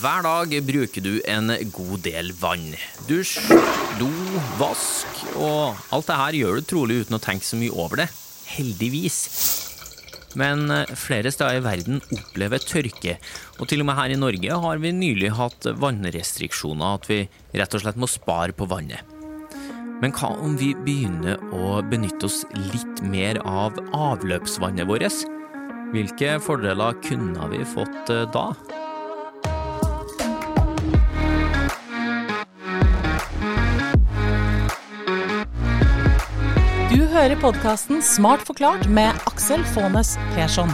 Hver dag bruker du en god del vann. Dusj, do, vask og alt det her gjør du trolig uten å tenke så mye over det. Heldigvis. Men eh, flere steder i verden opplever tørke, og til og med her i Norge har vi nylig hatt vannrestriksjoner, at vi rett og slett må spare på vannet. Men hva om vi begynner å benytte oss litt mer av avløpsvannet vårt? Hvilke fordeler kunne vi fått eh, da? Hører podkasten Smart forklart med Aksel Faanes Persson.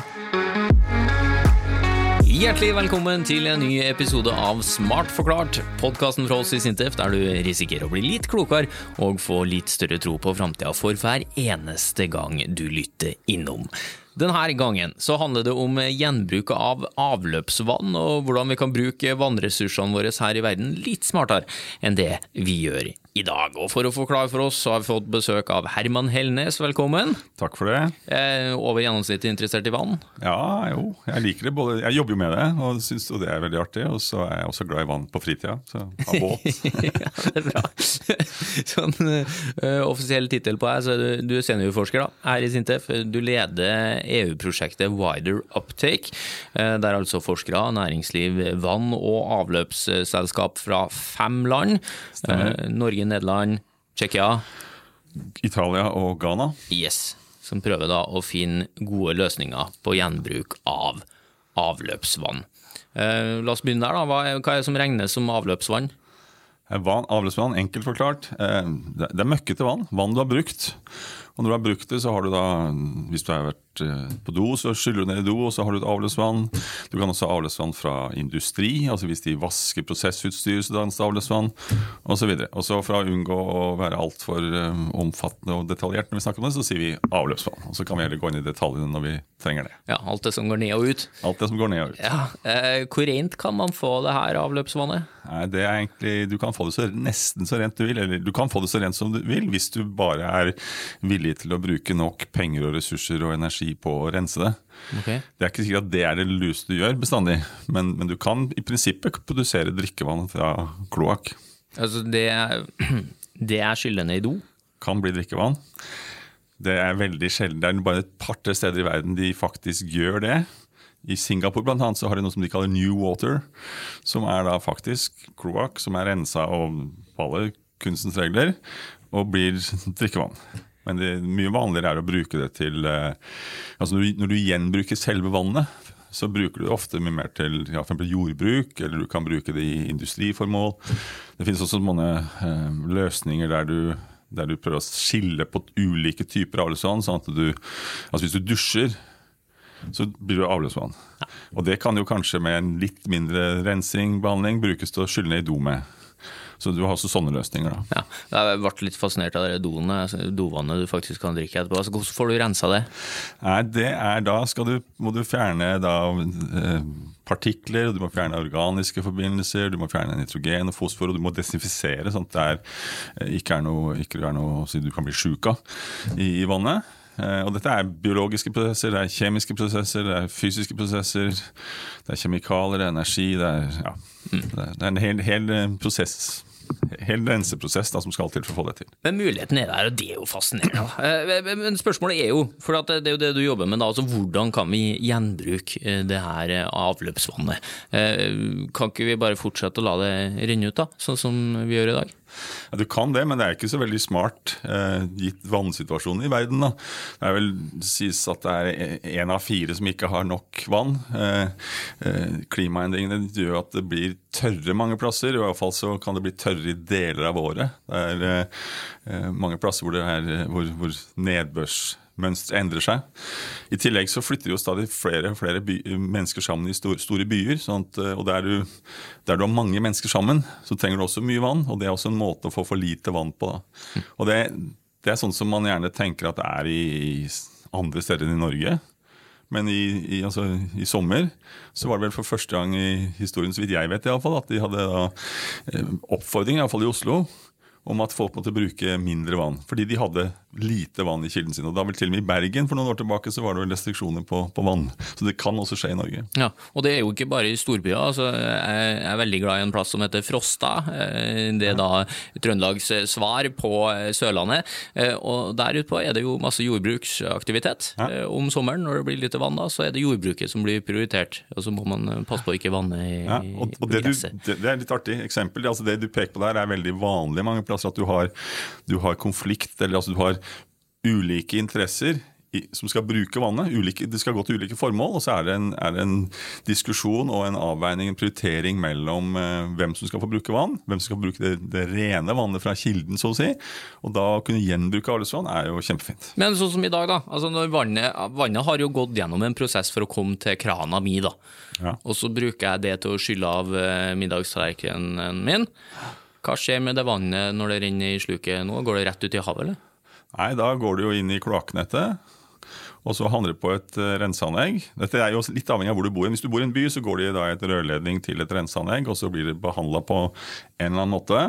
Hjertelig velkommen til en ny episode av Smart forklart, podkasten fra oss i Sintef der du risikerer å bli litt klokere og få litt større tro på framtida for hver eneste gang du lytter innom. Denne gangen så handler det om gjenbruk av avløpsvann, og hvordan vi kan bruke vannressursene våre her i verden litt smartere enn det vi gjør i dag. Og For å forklare for oss så har vi fått besøk av Herman Hellnes, velkommen. Takk for det. Eh, over gjennomsnittet interessert i vann? Ja, jo, jeg liker det. Både, jeg jobber jo med det og syns det er veldig artig. Og så er jeg også glad i vann på fritida, så av båt. ja, det er bra. sånn uh, offisiell tittel på deg, så du, du er seniorforsker da, her i Sintef. Du leder EU-prosjektet Wider Uptake, uh, der altså forskere, næringsliv, vann- og avløpsselskap fra fem land, Stemmer. Norge, Nederland, Tsjekkia Italia og Ghana. Yes, som prøver da å finne gode løsninger på gjenbruk av avløpsvann. La oss begynne der. da. Hva er, hva er det som regnes som avløpsvann? Vann, avløpsvann, enkelt forklart. Det er møkkete vann. Vann du har brukt. Og når du har brukt det, så har du da Hvis du har vært på do, så skyller du ned i do, og så har du et avløpsvann. Du kan også ha avløpsvann fra industri, altså hvis de vasker prosessutstyr, så dannes det avløpsvann, osv. Og så for å unngå å være altfor omfattende og detaljert når vi snakker om det, så sier vi avløpsvann. Og så kan vi heller gå inn i detaljene når vi trenger det. Ja, alt det som går ned og ut. Alt det som går ned og ut. Ja, eh, Hvor rent kan man få det her avløpsvannet? Nei, det er egentlig, Du kan få det så, nesten så rent du vil, eller du kan få det så rent som du vil, hvis du bare er villig til å bruke nok penger og ressurser og energi på å rense det. Okay. Det er ikke sikkert at det er det lureste du gjør bestandig, men, men, du kan i prinsippet produsere drikkevann fra kloakk. Altså det, det er skyllende i do? Kan bli drikkevann. Det er veldig sjelden. Det er bare et par-tre steder i verden de faktisk gjør det. I Singapore blant annet, så har de noe som de kaller New Water, som er da faktisk kloakk som er rensa og alle kunstens regler, og blir drikkevann. Men det mye vanligere er å bruke det til altså Når du, når du gjenbruker selve vannet, så bruker du det ofte mye mer til ja, jordbruk, eller du kan bruke det i industriformål. Det finnes også mange eh, løsninger der du, der du prøver å skille på ulike typer avløpsvann. sånn at du, altså Hvis du dusjer, så blir det avløpsvann. Ja. Og det kan jo kanskje med en litt mindre rensing, behandling, brukes til å skylle ned i do med. Så du har også sånne løsninger. da. Ja, Jeg ble litt fascinert av det doene, altså dovannet du faktisk kan drikke etterpå. Altså, hvordan får du rensa det? Nei, det er Da du, må du fjerne da, eh, partikler, du må fjerne organiske forbindelser, du må fjerne nitrogen og fosfor, og du må desinfisere sånn at det er, ikke er noe, ikke er noe du kan bli sjuk av i, i vannet. Og dette er biologiske prosesser, det er kjemiske prosesser, det er fysiske prosesser. Det er kjemikalier, det er energi. Det er, ja, det er en hel, hel prosess hel renseprosess da, som skal til for å få det til. Men muligheten er der, og det er jo fascinerende. Men spørsmålet er jo, for det er jo det du jobber med, da, altså hvordan kan vi gjenbruke det her avløpsvannet? Kan ikke vi bare fortsette å la det renne ut, da, sånn som vi gjør i dag? Ja, Du kan det, men det er ikke så veldig smart eh, gitt vannsituasjonen i verden. Da. Det er vel sies at det er én av fire som ikke har nok vann. Eh, eh, klimaendringene gjør at det blir tørre mange plasser. I hvert fall så kan det bli tørre i deler av året. Det er mange plasser hvor, er, hvor, hvor nedbørs mønsteret endrer seg. I tillegg så flytter jo stadig flere og flere by, mennesker sammen i store, store byer. Sånn at, og der du, der du, har mange mennesker sammen, så trenger du også mye vann. Og det er også en måte å få for lite vann på. Da. Og det, det, er sånn som man gjerne tenker at det er i, andre steder enn i Norge. Men i, i, altså, i, sommer så var det vel for første gang i historien, så vidt jeg vet, i alle fall, at de hadde da, oppfordring, iallfall i Oslo, om at folk måtte bruke mindre vann. Fordi de hadde lite vann i kilden sin. Og da vel til og med i Bergen for noen år tilbake så var det vel restriksjoner på, på vann. Så det kan også skje i Norge. Ja, og det er jo ikke bare i storbyer. Altså, jeg er veldig glad i en plass som heter Frosta. Eh, det er da Trøndelags svar på eh, Sørlandet. Eh, og der utpå er det jo masse jordbruksaktivitet. Ja. Om sommeren når det blir lite vann, da, så er det jordbruket som blir prioritert. Og så må man passe på ikke vanne i, ja, og, og det, du, det, det, er et litt artig eksempel. Altså det du peker på der er veldig vanlig mange plasser. At du har, du har konflikt, eller altså du har ulike interesser som skal bruke vannet. Ulike, det skal gå til ulike formål. Og så er det, en, er det en diskusjon og en avveining, en prioritering mellom eh, hvem som skal få bruke vann, hvem som skal bruke det, det, rene vannet fra kilden, så å si. Og da å kunne gjenbruke avløpsvann er jo kjempefint. Men sånn som i dag, da. Altså vannet, vannet, har jo gått gjennom en prosess for å komme til krana mi, da. Ja. Og så bruker jeg det til å skylle av eh, middagstallerkenen min. Hva skjer med det vannet når det renner i sluket nå? Går det rett ut i havet, eller? Nei, da går du jo inn i kloakknettet. Og så handler det på et uh, renseanlegg. Dette er jo litt avhengig av hvor du bor. Hvis du bor i en by, så går det da et rørledning til et renseanlegg, og så blir det behandla på en eller annen måte.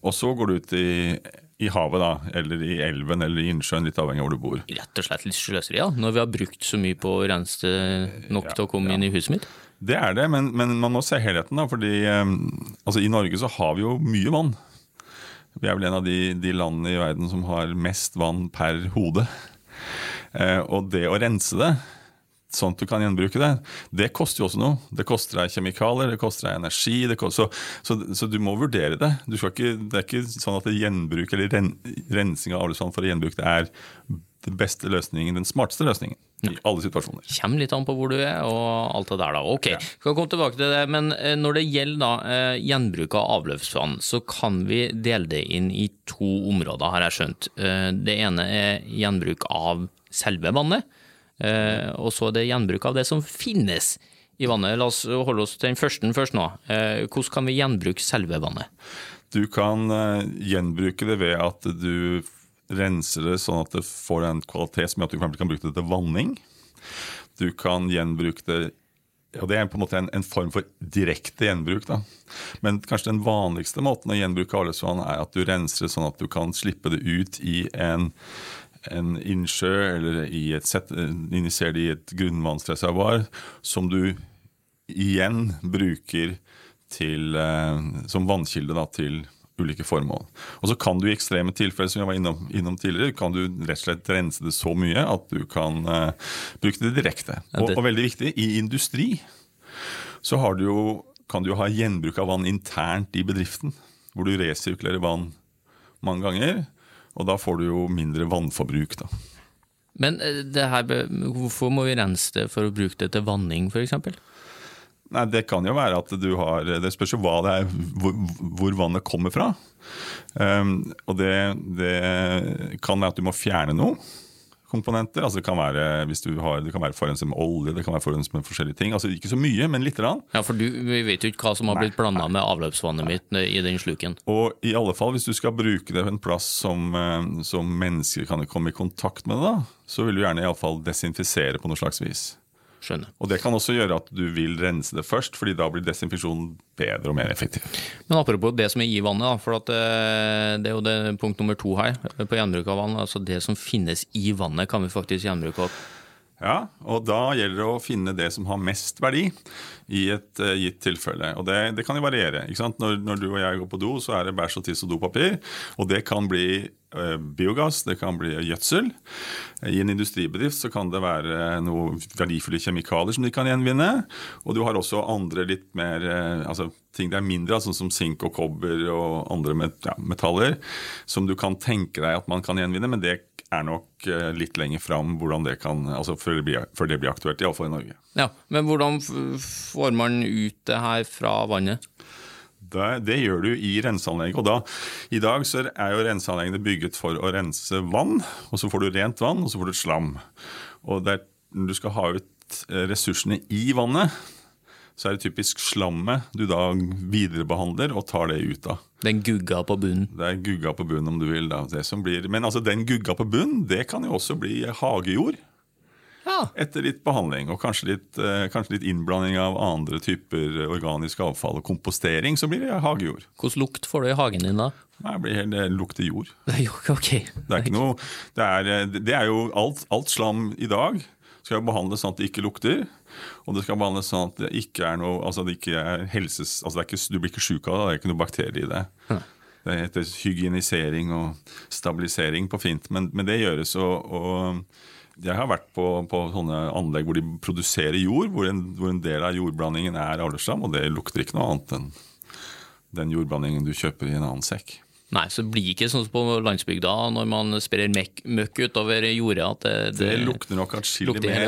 Og så går det ut i, i havet, da, eller i elven eller i innsjøen, litt avhengig av hvor du bor. Rett og slett litt sløseri, ja, når vi har brukt så mye på å rense nok ja, til å komme ja. inn i huset mitt? Det er det, men, men, man må se helheten. da, fordi um, altså, I Norge så har vi jo mye vann. Vi er vel en av de, de landene i verden som har mest vann per hode. Eh, og det å rense det, sånn at du kan gjenbruke det, det koster jo også noe. Det koster deg kjemikalier, det koster deg energi. Koster, så, så, så, du må vurdere det. Ikke, det er ikke sånn at gjenbruk eller ren, rensing av avløpsvann for å gjenbruke det er den beste løsningen, den smarteste løsningen. I alle situasjoner. Kommer litt an på hvor du er og alt det der, da. Ok, ja. skal komme tilbake til det. Men eh, når det gjelder da, eh, gjenbruk av avløpsvann, så kan vi dele det inn i to områder, har jeg skjønt. Det ene er gjenbruk av selve vannet. Eh, og så er det gjenbruk av det som finnes i vannet. La oss holde oss til den første først nå. Eh, hvordan kan vi gjenbruke selve vannet? Du kan eh, gjenbruke det ved at du renser det sånn at det får en kvalitet som gjør at du kan bruke det til vanning. Du kan gjenbruke det og Det er på en måte en, en form for direkte gjenbruk. da. Men kanskje den vanligste måten å gjenbruke avløpsvann er at du renser det sånn at du kan slippe det ut i en en innsjø eller i et set, injiserer det i et grunnvannsreservoar, som du igjen bruker til, eh, som vannkilde da, til ulike formål. Og så kan du i ekstreme tilfeller som jeg var innom, innom, tidligere, kan du rett og slett rense det så mye at du kan uh, bruke det direkte. Og, og, veldig viktig, i industri så du jo, kan du jo ha gjenbruk av vann internt i bedriften. Hvor du resirkulerer vann mange ganger. Og da får du jo mindre vannforbruk, da. Men eh, her, hvorfor må vi rense det for å bruke det til vanning, f.eks.? Nei, Det kan jo være at du har Det spørs jo hva det er, hvor, hvor vannet kommer fra. Um, og det, det kan være at du må fjerne noe komponenter. Altså det kan være hvis du har, det kan være forurenset med olje, det kan være forurenset med forskjellige ting. Altså Ikke så mye, men lite grann. Ja, for du, Vi vet jo ikke hva som har blitt blanda med avløpsvannet mitt i den sluken. Og i alle fall, hvis du skal bruke det på en plass som, eh, som mennesker kan komme i kontakt med det, da, så vil du gjerne i alle fall desinfisere på noe slags vis. Skjønner. Og Det kan også gjøre at du vil rense det først, fordi da blir desinfeksjonen bedre og mer effektiv. Men apropos det som er i vannet, for eh, det er jo det punkt nummer to her på gjenbruk av vann. altså Det som finnes i vannet, kan vi faktisk gjenbruke. opp. Ja, og da gjelder det å finne det som har mest verdi i et uh, gitt tilfelle. Og det, det kan jo variere. Når, når, du og jeg går på do, så er det bæsj og tiss og dopapir. Og det kan bli biogass, det kan bli gjødsel. I en industribedrift så kan det være noe verdifulle kjemikalier som de kan gjenvinne. Og du har også andre litt mer uh, altså ting det er mindre av, sånn som sink og kobber og andre met ja, metaller, som du kan tenke deg at man kan gjenvinne. men det er nok eh, litt lenger fram hvordan det kan, altså før det blir, før det blir aktuelt, iallfall i Norge. Ja, Men hvordan får man ut det her fra vannet? Det, det gjør du i renseanlegget. og da, I dag så er jo renseanleggene bygget for å rense vann, og så får du rent vann, og så får du slam. Og der, du skal ha ut eh, ressursene i vannet, så er det typisk slammet du da viderebehandler og tar det ut av. Den gugga på bunnen? Det er gugga på bunnen, om du vil. Da. Blir, men altså, den gugga på bunnen, det kan jo også bli hagejord. Ja. Etter litt behandling og kanskje litt, eh, kanskje litt innblanding av andre typer organisk avfall og kompostering, så blir det hagejord. Hvordan lukt får du i hagen din da? Det blir helt, det lukter jord. Ikke. Det er, ikke noe, det er, eh, det er jo alt, alt slam i dag skal jo behandles sånn at det ikke lukter. Og det skal behandles sånn at det ikke er noe altså det ikke er helses, altså det er ikke, Du blir ikke sjuk av det, det er ikke noe bakterie i det. Det heter hygienisering og stabilisering på fint, men, men det gjøres. Og, og jeg har vært på, på, sånne anlegg hvor de produserer jord, hvor en, hvor en del av jordblandingen er avløpsslam, og det lukter ikke noe annet enn den jordblandingen du kjøper i en annen sekk. Nei, så det blir ikke sånn som på landsbygda når man sprer møkk, utover jordet. At det, Det lukter nok atskillig mer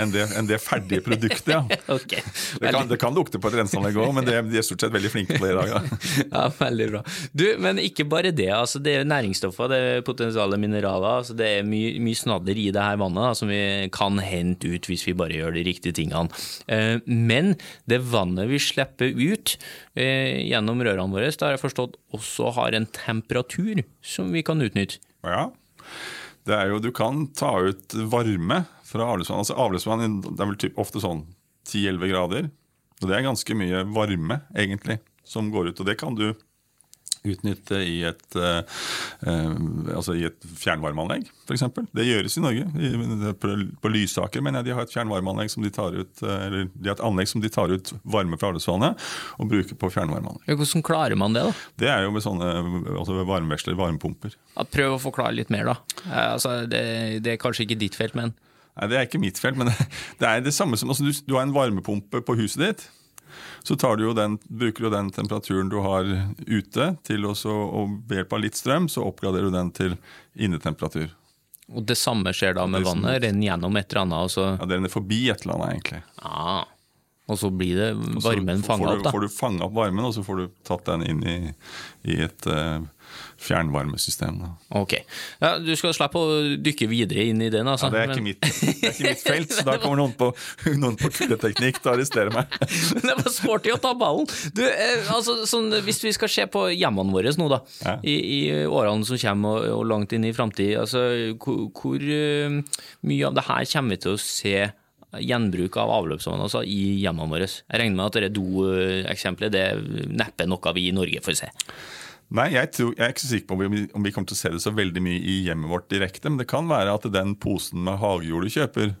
enn det, enn det ferdige produktet. ja. okay. Det kan, det kan lukte på et renseanlegg òg, men det, de er stort sett veldig flinke på det i dag. Ja. Ja, veldig bra. Du, Men ikke bare det. altså Det er næringsstoffer, det er potensiale mineraler. altså Det er mye, mye snadder i det her vannet da, som vi kan hente ut hvis vi bare gjør de riktige tingene. Eh, Men det vannet vi slipper ut eh, gjennom rørene våre, det har jeg forstått også har en temperatur som vi kan utnytte. Ja. Det er jo, du kan ta ut varme fra avløpsvann. Altså avløpsvann er vel ofte sånn 10-11 grader. Og det er ganske mye varme, egentlig, som går ut. Og det kan du utnytte i et, eh, eh, altså i et fjernvarmeanlegg, f.eks. Det gjøres i Norge. På, Lysaker mener jeg de har et fjernvarmeanlegg som de tar ut, eh, eller de har et anlegg som de tar ut varme fra avløpsvannet og bruker på fjernvarmeanlegg. Hvordan klarer man det? da? Det er jo med sånne altså varmeveksler, varmepumper. Ja, Prøv å forklare litt mer, da. Altså, det, det er kanskje ikke ditt felt, men Nei, Det er ikke mitt felt, men det er det samme som altså, du, du har en varmepumpe på huset ditt. Så tar du den, bruker du den temperaturen du har ute, til og ved hjelp av litt strøm så oppgraderer du den til innetemperatur. Og det samme skjer da med vannet. Renner gjennom et eller annet, og så, Ja, Det renner forbi et eller annet, egentlig. ah, og så blir det varmen fanga opp, da. Så Får du fanga opp varmen, og så får du tatt den inn i, i et eh, fjernvarmesystem. Da. Ok. Ja, du skal slippe å dykke videre inn i den, altså. Ja, det, er ikke mitt, det er ikke mitt felt, så da kommer noen på, noen på kuldeteknikk til å arrestere meg. Men det var sporty å ta ballen! Du, eh, altså, sånn, hvis vi skal se på hjemmene våre nå, da, Ja. i, i årene som kommer og, og langt inn i framtid, altså, hvor, hvor uh, mye av det her kommer vi til å se gjenbruk av avløpsvann altså, i hjemmene våre? Jeg regner med at do-eksempelet det er neppe noe vi i Norge får se. Nei, jeg, tror, jeg er ikke så sikker på om vi, om vi kommer til å se det så veldig mye i hjemmet vårt direkte, men det kan være at den posen med hagejord du kjøper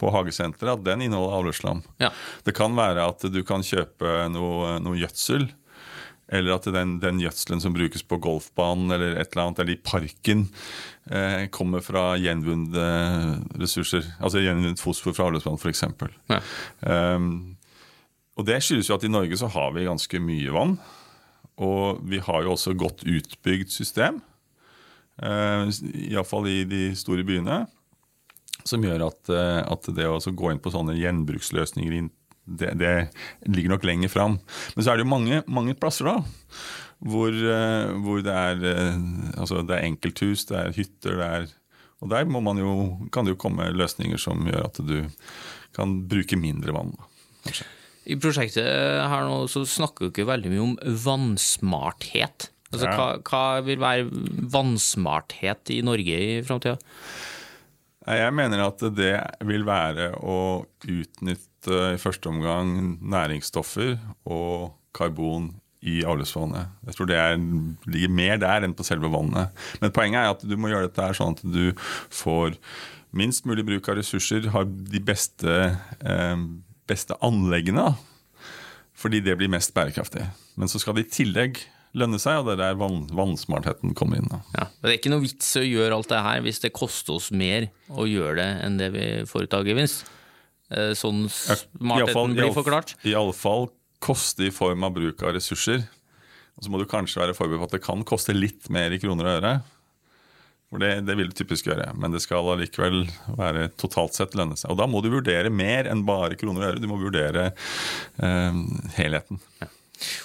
på hagesenteret, at den inneholder avløpsslam. Ja. Det kan være at du kan kjøpe noe, noe gjødsel, eller at den, den gjødselen som brukes på golfbanen eller et eller annet, eller i parken, eh, kommer fra gjenvunne ressurser. Altså gjenvunnet fosfor fra avløpsbanen, f.eks. Ja. Um, og det skyldes jo at i Norge så har vi ganske mye vann. Og vi har jo også godt utbygd system, uh, iallfall i de store byene, som gjør at, eh, at det å gå inn på sånne gjenbruksløsninger det, det ligger nok lenger fram. Men så er det jo mange, mange plasser da, hvor, eh, hvor det, er, eh, altså det er enkelthus, det er hytter, det er Og der jo, kan det jo komme løsninger som gjør at du kan bruke mindre vann. Kanskje. I prosjektet her nå så snakker vi ikke veldig mye om vannsmarthet. Altså, Ja. hva, hva vil være vannsmarthet i Norge i framtida? Jeg mener at det vil være å utnytte i første omgang næringsstoffer og karbon i avløpsvannet. Jeg tror det er, ligger mer der enn på selve vannet. Men poenget er at du må gjøre dette sånn at du får minst mulig bruk av ressurser, har de beste, eh, beste anleggene, fordi det blir mest bærekraftig. Men så skal det i tillegg lønne seg, og det er der vann, vannsmartheten kommer inn. Ja. Det er ikke noe vits å gjøre alt det her hvis det koster oss mer å gjøre det enn det vi får ut av gevinst. Eh, Sånn smartheten blir forklart. Iallfall koste i form av bruk av ressurser. Og så må du kanskje være forberedt på at det kan koste litt mer i kroner og øre. For det, det vil du typisk gjøre, men det skal allikevel være totalt sett lønne seg. Og da må du vurdere mer enn bare kroner og øre. Du må vurdere eh, helheten.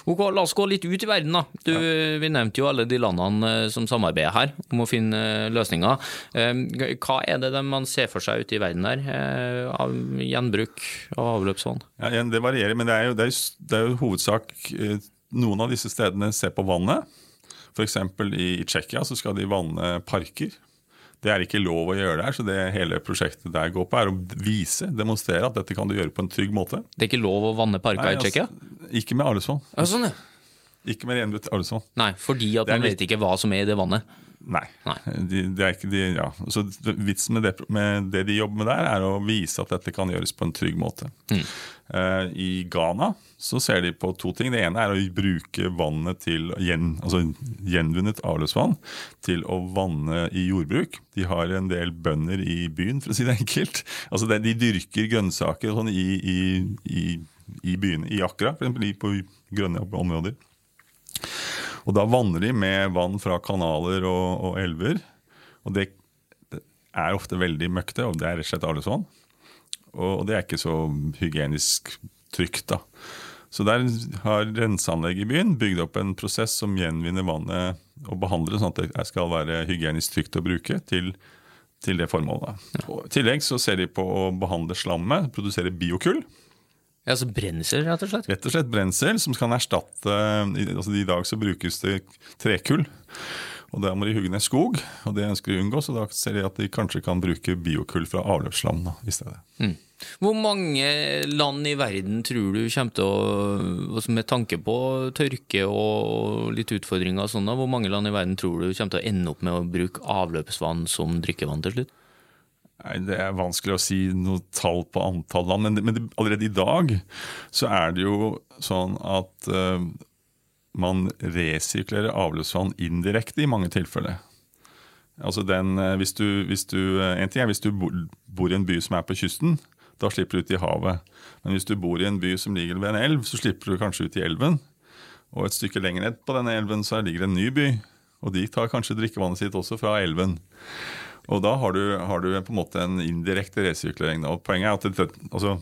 Ok, La oss gå litt ut i verden. da. Du, Vi nevnte jo alle de landene eh, som samarbeider her om å finne eh, løsninger. Eh, Hva er det de man ser for seg ute i verden der, av gjenbruk av avløpsvann? Ja, det varierer, men det er jo, det er, jo- det er jo hovedsak Noen av disse stedene ser på vannet. F.eks. i, i Tsjekkia så skal de vanne parker. Det er ikke lov å gjøre der, så det hele prosjektet der går på, er å vise, demonstrere at dette kan du gjøre på en trygg måte. Det er ikke lov å vanne parker Nei, i Tsjekkia? altså, ikke med avløpsvann. Ja, sånn, ja. Ikke med renbrutt avløpsvann. Nei, fordi at man litt- vet ikke hva som er i det vannet. Nei. Nei. De, de er ikke de, ja. Så vitsen med det, med det de jobber med der, er å vise at dette kan gjøres på en trygg måte. Eh, I Ghana så ser de på to ting. Det ene er å bruke vannet til gjen, altså gjenvunnet avløpsvann til å vanne i jordbruk. De har en del bønder i byen, for å si det enkelt. Altså De dyrker grønnsaker sånn i, i, i, i byene, i Accra, f.eks. på grønne områder. Og da vanner de med vann fra kanaler og, og elver. Og det, er ofte veldig møkte, og det er rett og slett avløpsvann. Og det er ikke så hygienisk trygt, da. Så der har renseanlegget i byen bygd opp en prosess som gjenvinner vannet og behandler det sånn at det skal være hygienisk trygt å bruke til, til det formålet. Og I tillegg så ser de på å behandle slammet, produsere biokull. Ja, så brensel, rett og slett. Rett og slett brensel som kan erstatte altså I dag så brukes det trekull. Og Der må de hugge ned skog, og det ønsker de å unngå. Så da ser de at de kanskje kan bruke biokull fra avløpsland da, i stedet. Hvor mange land i verden tror du kommer til å altså Med tanke på tørke og litt utfordringer og sånn, hvor mange land i verden tror du kommer til å ende opp med å bruke avløpsvann som drikkevann til slutt? Nei, Det er vanskelig å si noe tall på antall land, men, det, men det, allerede i dag så er det jo sånn at eh, man resirkulerer avløpsvann indirekte i mange tilfeller. Altså den, eh, hvis du, hvis du, eh, en ting er hvis du bor, i en by som er på kysten, da slipper du ut i havet. Men hvis du bor i en by som ligger ved en elv, så slipper du kanskje ut i elven. Og et stykke lenger ned på denne elven så ligger en ny by, og de tar kanskje drikkevannet sitt også fra elven. Og da har du, har du på en måte en indirekte resirkulering. Og poenget er at det, altså,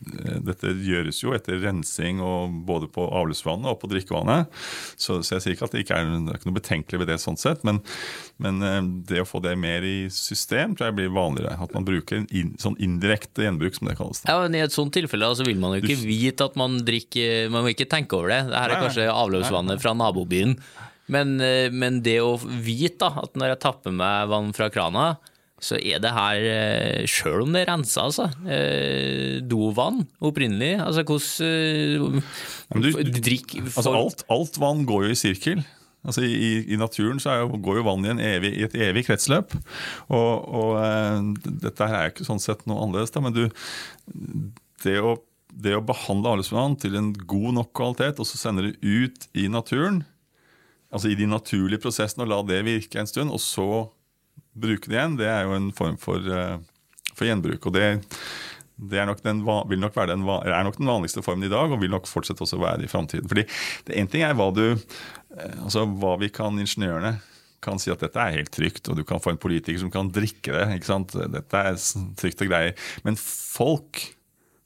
dette gjøres jo etter rensing og både på avløpsvannet og på drikkevannet. Så, så jeg sier ikke at det ikke er, det er ikke noe betenkelig ved det sånn sett, men, men eh, det å få det mer i system tror jeg blir vanligere. At man bruker in, sånn indirekte gjenbruk, som det kalles. Ja, men I et sånt tilfelle altså, vil man jo ikke vite at man drikker Man må ikke tenke over det. Dette er Nei, kanskje avløpsvannet fra nabobyen. Men, eh, men det å vite da, at når jeg tapper meg vann fra krana, så er det her, eh, sjøl om det er rensa, altså, eh, dovann opprinnelig. Altså hvordan eh, Drikk Altså alt, alt vann går jo i sirkel. Altså I, i, naturen så jo, går jo vann i, evig, i et evig kretsløp. Og, og dette her er jo ikke sånn sett noe annerledes. Da, men du, det, å, det å behandle avløpsvann til en god nok kvalitet, og så sende det ut i naturen, altså i de naturlige prosessene, og la det virke en stund, og så bruke det igjen, det er jo en form for, eh, for gjenbruk. Og det, det er nok, den, nok være den, er nok den vanligste formen i dag, og vil nok fortsette også være det i framtiden. Fordi det én ting er hva du eh, altså hva vi kan ingeniørene kan si at dette er helt trygt, og du kan få en politiker som kan drikke det. ikke sant? Dette er trygt og greier. Men folk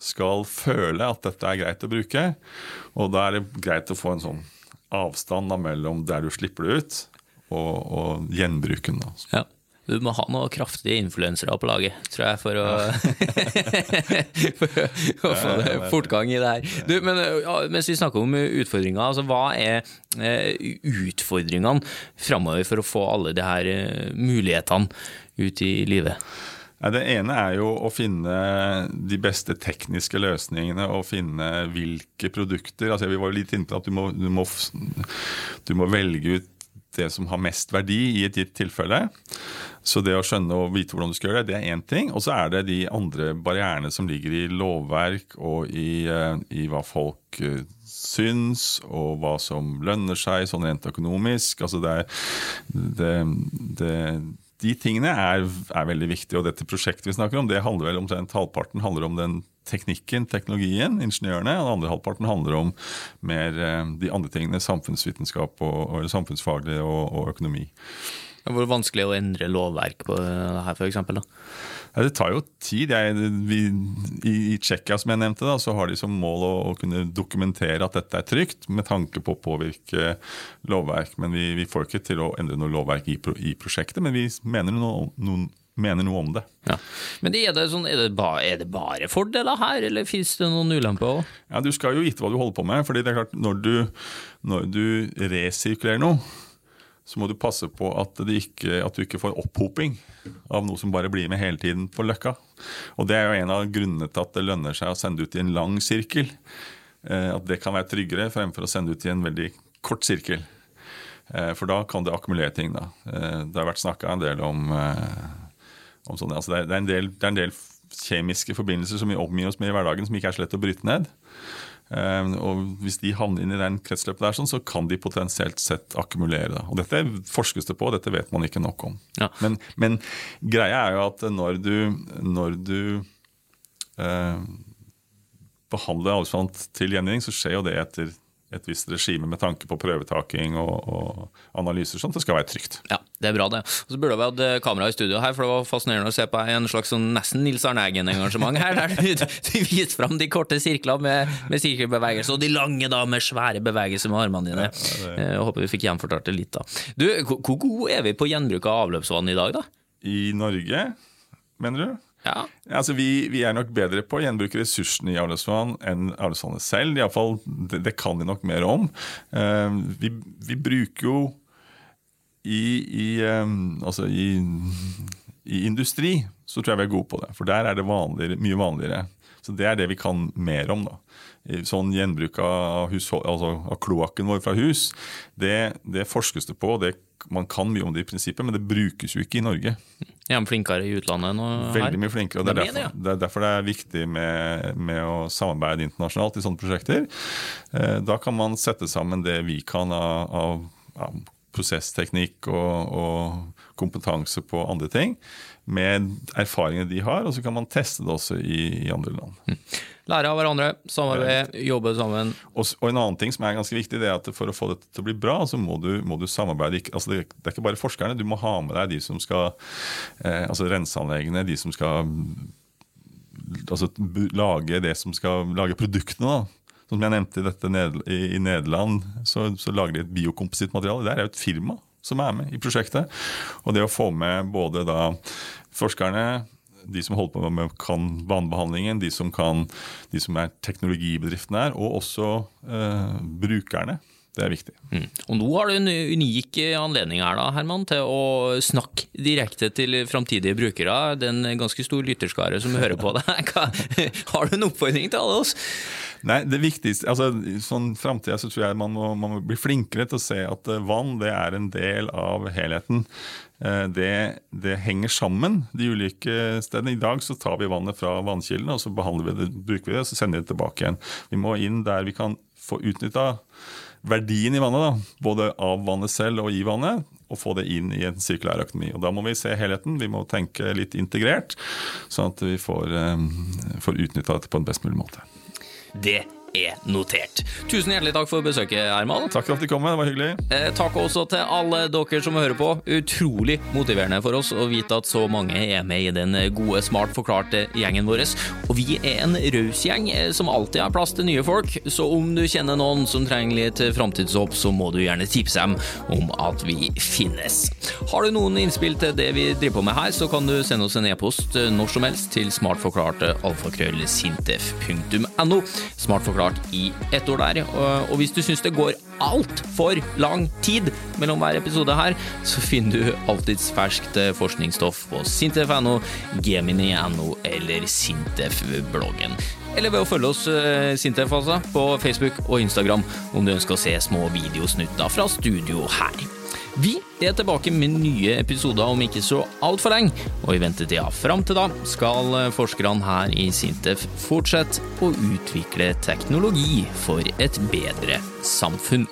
skal føle at dette er greit å bruke, og da er det greit å få en sånn avstand mellom der du slipper det ut, og, og gjenbruken. Da. Ja. Du må ha noen kraftige influensere på laget, tror jeg, for å, for å få det fortgang i det her. Du, men ja, mens vi snakker om utfordringer, altså, hva er eh, utfordringene framover for å få alle de her eh, mulighetene ut i livet? Det ene er jo å finne de beste tekniske løsningene og finne hvilke produkter altså Vi var jo litt inne på at du må, du, må, du må velge ut det som har mest verdi i et gitt tilfelle. Så det å skjønne og vite hvordan du skal gjøre det, det er én ting. Og så er det de andre barrierene som ligger i lovverk og i, eh, i hva folk eh, syns, og hva som lønner seg sånn rent økonomisk. Altså det er, det, det, de tingene er, er veldig viktige, og dette prosjektet vi snakker om, det handler vel omtrent halvparten handler om den teknikken, teknologien, ingeniørene, og den andre halvparten handler om mer eh, de andre tingene, samfunnsvitenskap og, og samfunnsfaglig og, og økonomi. Hvor vanskelig er det å endre lovverk på det her, f.eks.? Ja, det tar jo tid. Jeg, vi, I Tsjekkia som jeg nevnte, da, så har de som mål å, å kunne dokumentere at dette er trygt, med tanke på å påvirke lovverk. Men vi, vi får ikke til å endre noe lovverk i, i prosjektet, men vi mener noe, noen, mener noe om det. Ja. Men er det, sånn, er, det ba, er det bare fordeler her, eller fins det noen ulemper òg? Ja, Du skal jo vite hva du holder på med. fordi det er klart, Når du, når du resirkulerer noe, så må du passe på at, ikke, at, du ikke får opphoping av noe som bare blir med hele tiden på løkka. Og Det er jo en av grunnene til at det lønner seg å sende ut i en lang sirkel. Eh, at det kan være tryggere fremfor å sende ut i en veldig kort sirkel. Eh, for da kan det akkumulere ting. da. Eh, det har vært snakka en del om, om sånne, altså det, er, en del, det er en del kjemiske forbindelser som vi omgir oss med i hverdagen, som ikke er så lett å bryte ned. Ehm, og Hvis de havner inn i den kretsløpet, der, sånn, så kan de potensielt sett akkumulere. Og Dette forskes det på, dette vet man ikke nok om. Ja. Men, men, greia er jo at når du, når du eh, behandler avfall til gjenvinning, så skjer jo det etter et visst regime med tanke på prøvetaking og, og, analyser, sånn at det skal være trygt. Ja, det er bra, det. Og så burde vi hatt eh, kamera i studio her, for det var fascinerende å se på en slags sånn nesten Nils Arne Eggen-engasjement her, der du, du viste fram de korte sirklene med, med sirkelbevegelser, og de lange da med svære bevegelser med armene dine. Ja, det... Jeg eh, håper vi fikk gjenfortalt det litt, da. Du, hvor gode er vi på gjenbruk av avløpsvann i dag, da? I Norge, mener du? Ja. Altså, vi, vi, er nok bedre på å gjenbruke ressursene i avløpsvann enn avløpsvannet selv. I alle fall, det, det kan vi nok mer om. Uh, vi, vi, bruker jo i, i, um, altså i, i, industri så tror jeg vi er gode på det. For der er det vanligere, mye vanligere. Så det er det vi kan mer om. da. Sånn Gjenbruk av, altså av kloakken vår fra hus, det, det forskes det på. Det, man kan mye om det i prinsippet, men det brukes jo ikke i Norge. Er de flinkere i utlandet enn her? Veldig mye flinkere. og Det er, derfor, det er derfor det er viktig med, med, å samarbeide internasjonalt i sånne prosjekter. Eh, da kan man sette sammen det vi kan av, av, av prosessteknikk og, og, kompetanse på andre ting, med erfaringene de har, og så kan man teste det også i, i andre land. Mm. Lære av hverandre, samarbeide, jobbe sammen. Og, og, en annen ting som er ganske viktig, det er at for å få dette til å bli bra, så må du, må du samarbeide. Altså det, det, er ikke bare forskerne, du må ha med deg de som skal eh, Altså renseanleggene, de som skal altså, lage det som skal lage produktene. da som jeg nevnte i, Nederland, så, så lager de et biokomposittmateriale. Der er jo et firma som er med i prosjektet. Og det å få med både da forskerne, de som holder på med kan vannbehandlingen, de som, kan, de som er teknologibedriftene her, og også eh, brukerne. Det er viktig. Mm. Og nå har du en unik anledning her, da, Herman, til å snakke direkte til framtidige brukere. Det er en ganske stor lytterskare som hører på deg. Har du en oppfordring til alle oss? Nei, det viktigste, altså sånn framtida så tror jeg man må, man må, bli flinkere til å se at eh, vann det er en del av helheten. Eh, det, det, henger sammen, de ulike stedene. I dag så tar vi vannet fra vannkildene, og så behandler vi det, bruker vi det, og så sender vi det tilbake igjen. Vi må inn der vi kan få utnytta verdien i vannet, da, både av vannet selv og i vannet, og få det inn i en sirkulær økonomi. Og Da må vi se helheten, vi må tenke litt integrert, sånn at vi får, um, får utnytta dette på en best mulig måte. Det er notert. Tusen hjertelig takk for besøket, Herman. Takk for at du kom. Det var hyggelig. Eh, takk også til alle dere som hører på. Utrolig motiverende for oss å vite at så mange er med i den gode, smart forklarte gjengen vår. Og vi er en raus gjeng eh, som alltid har plass til nye folk, så om du kjenner noen som trenger litt framtidshåp, så må du gjerne tipse dem om at vi finnes. Har du noen innspill til det vi driver på med her, så kan du sende oss en e-post eh, når som helst til smartforklart.alfakrøllsintef.no. Smartforklart klart i ett år der. Og hvis du syns det går altfor lang tid mellom hver episode her, så finner du alltids ferskt forskningsstoff på sintef.no, gemini.no eller Sintef-bloggen. Eller ved å følge oss eh, Sintef altså, på Facebook og Instagram om du ønsker å se små videosnutter fra studio her. Vi er tilbake med nye episoder om ikke så altfor lenge, og i ventetida fram til da skal forskerne her i Sintef fortsette å utvikle teknologi for et bedre samfunn.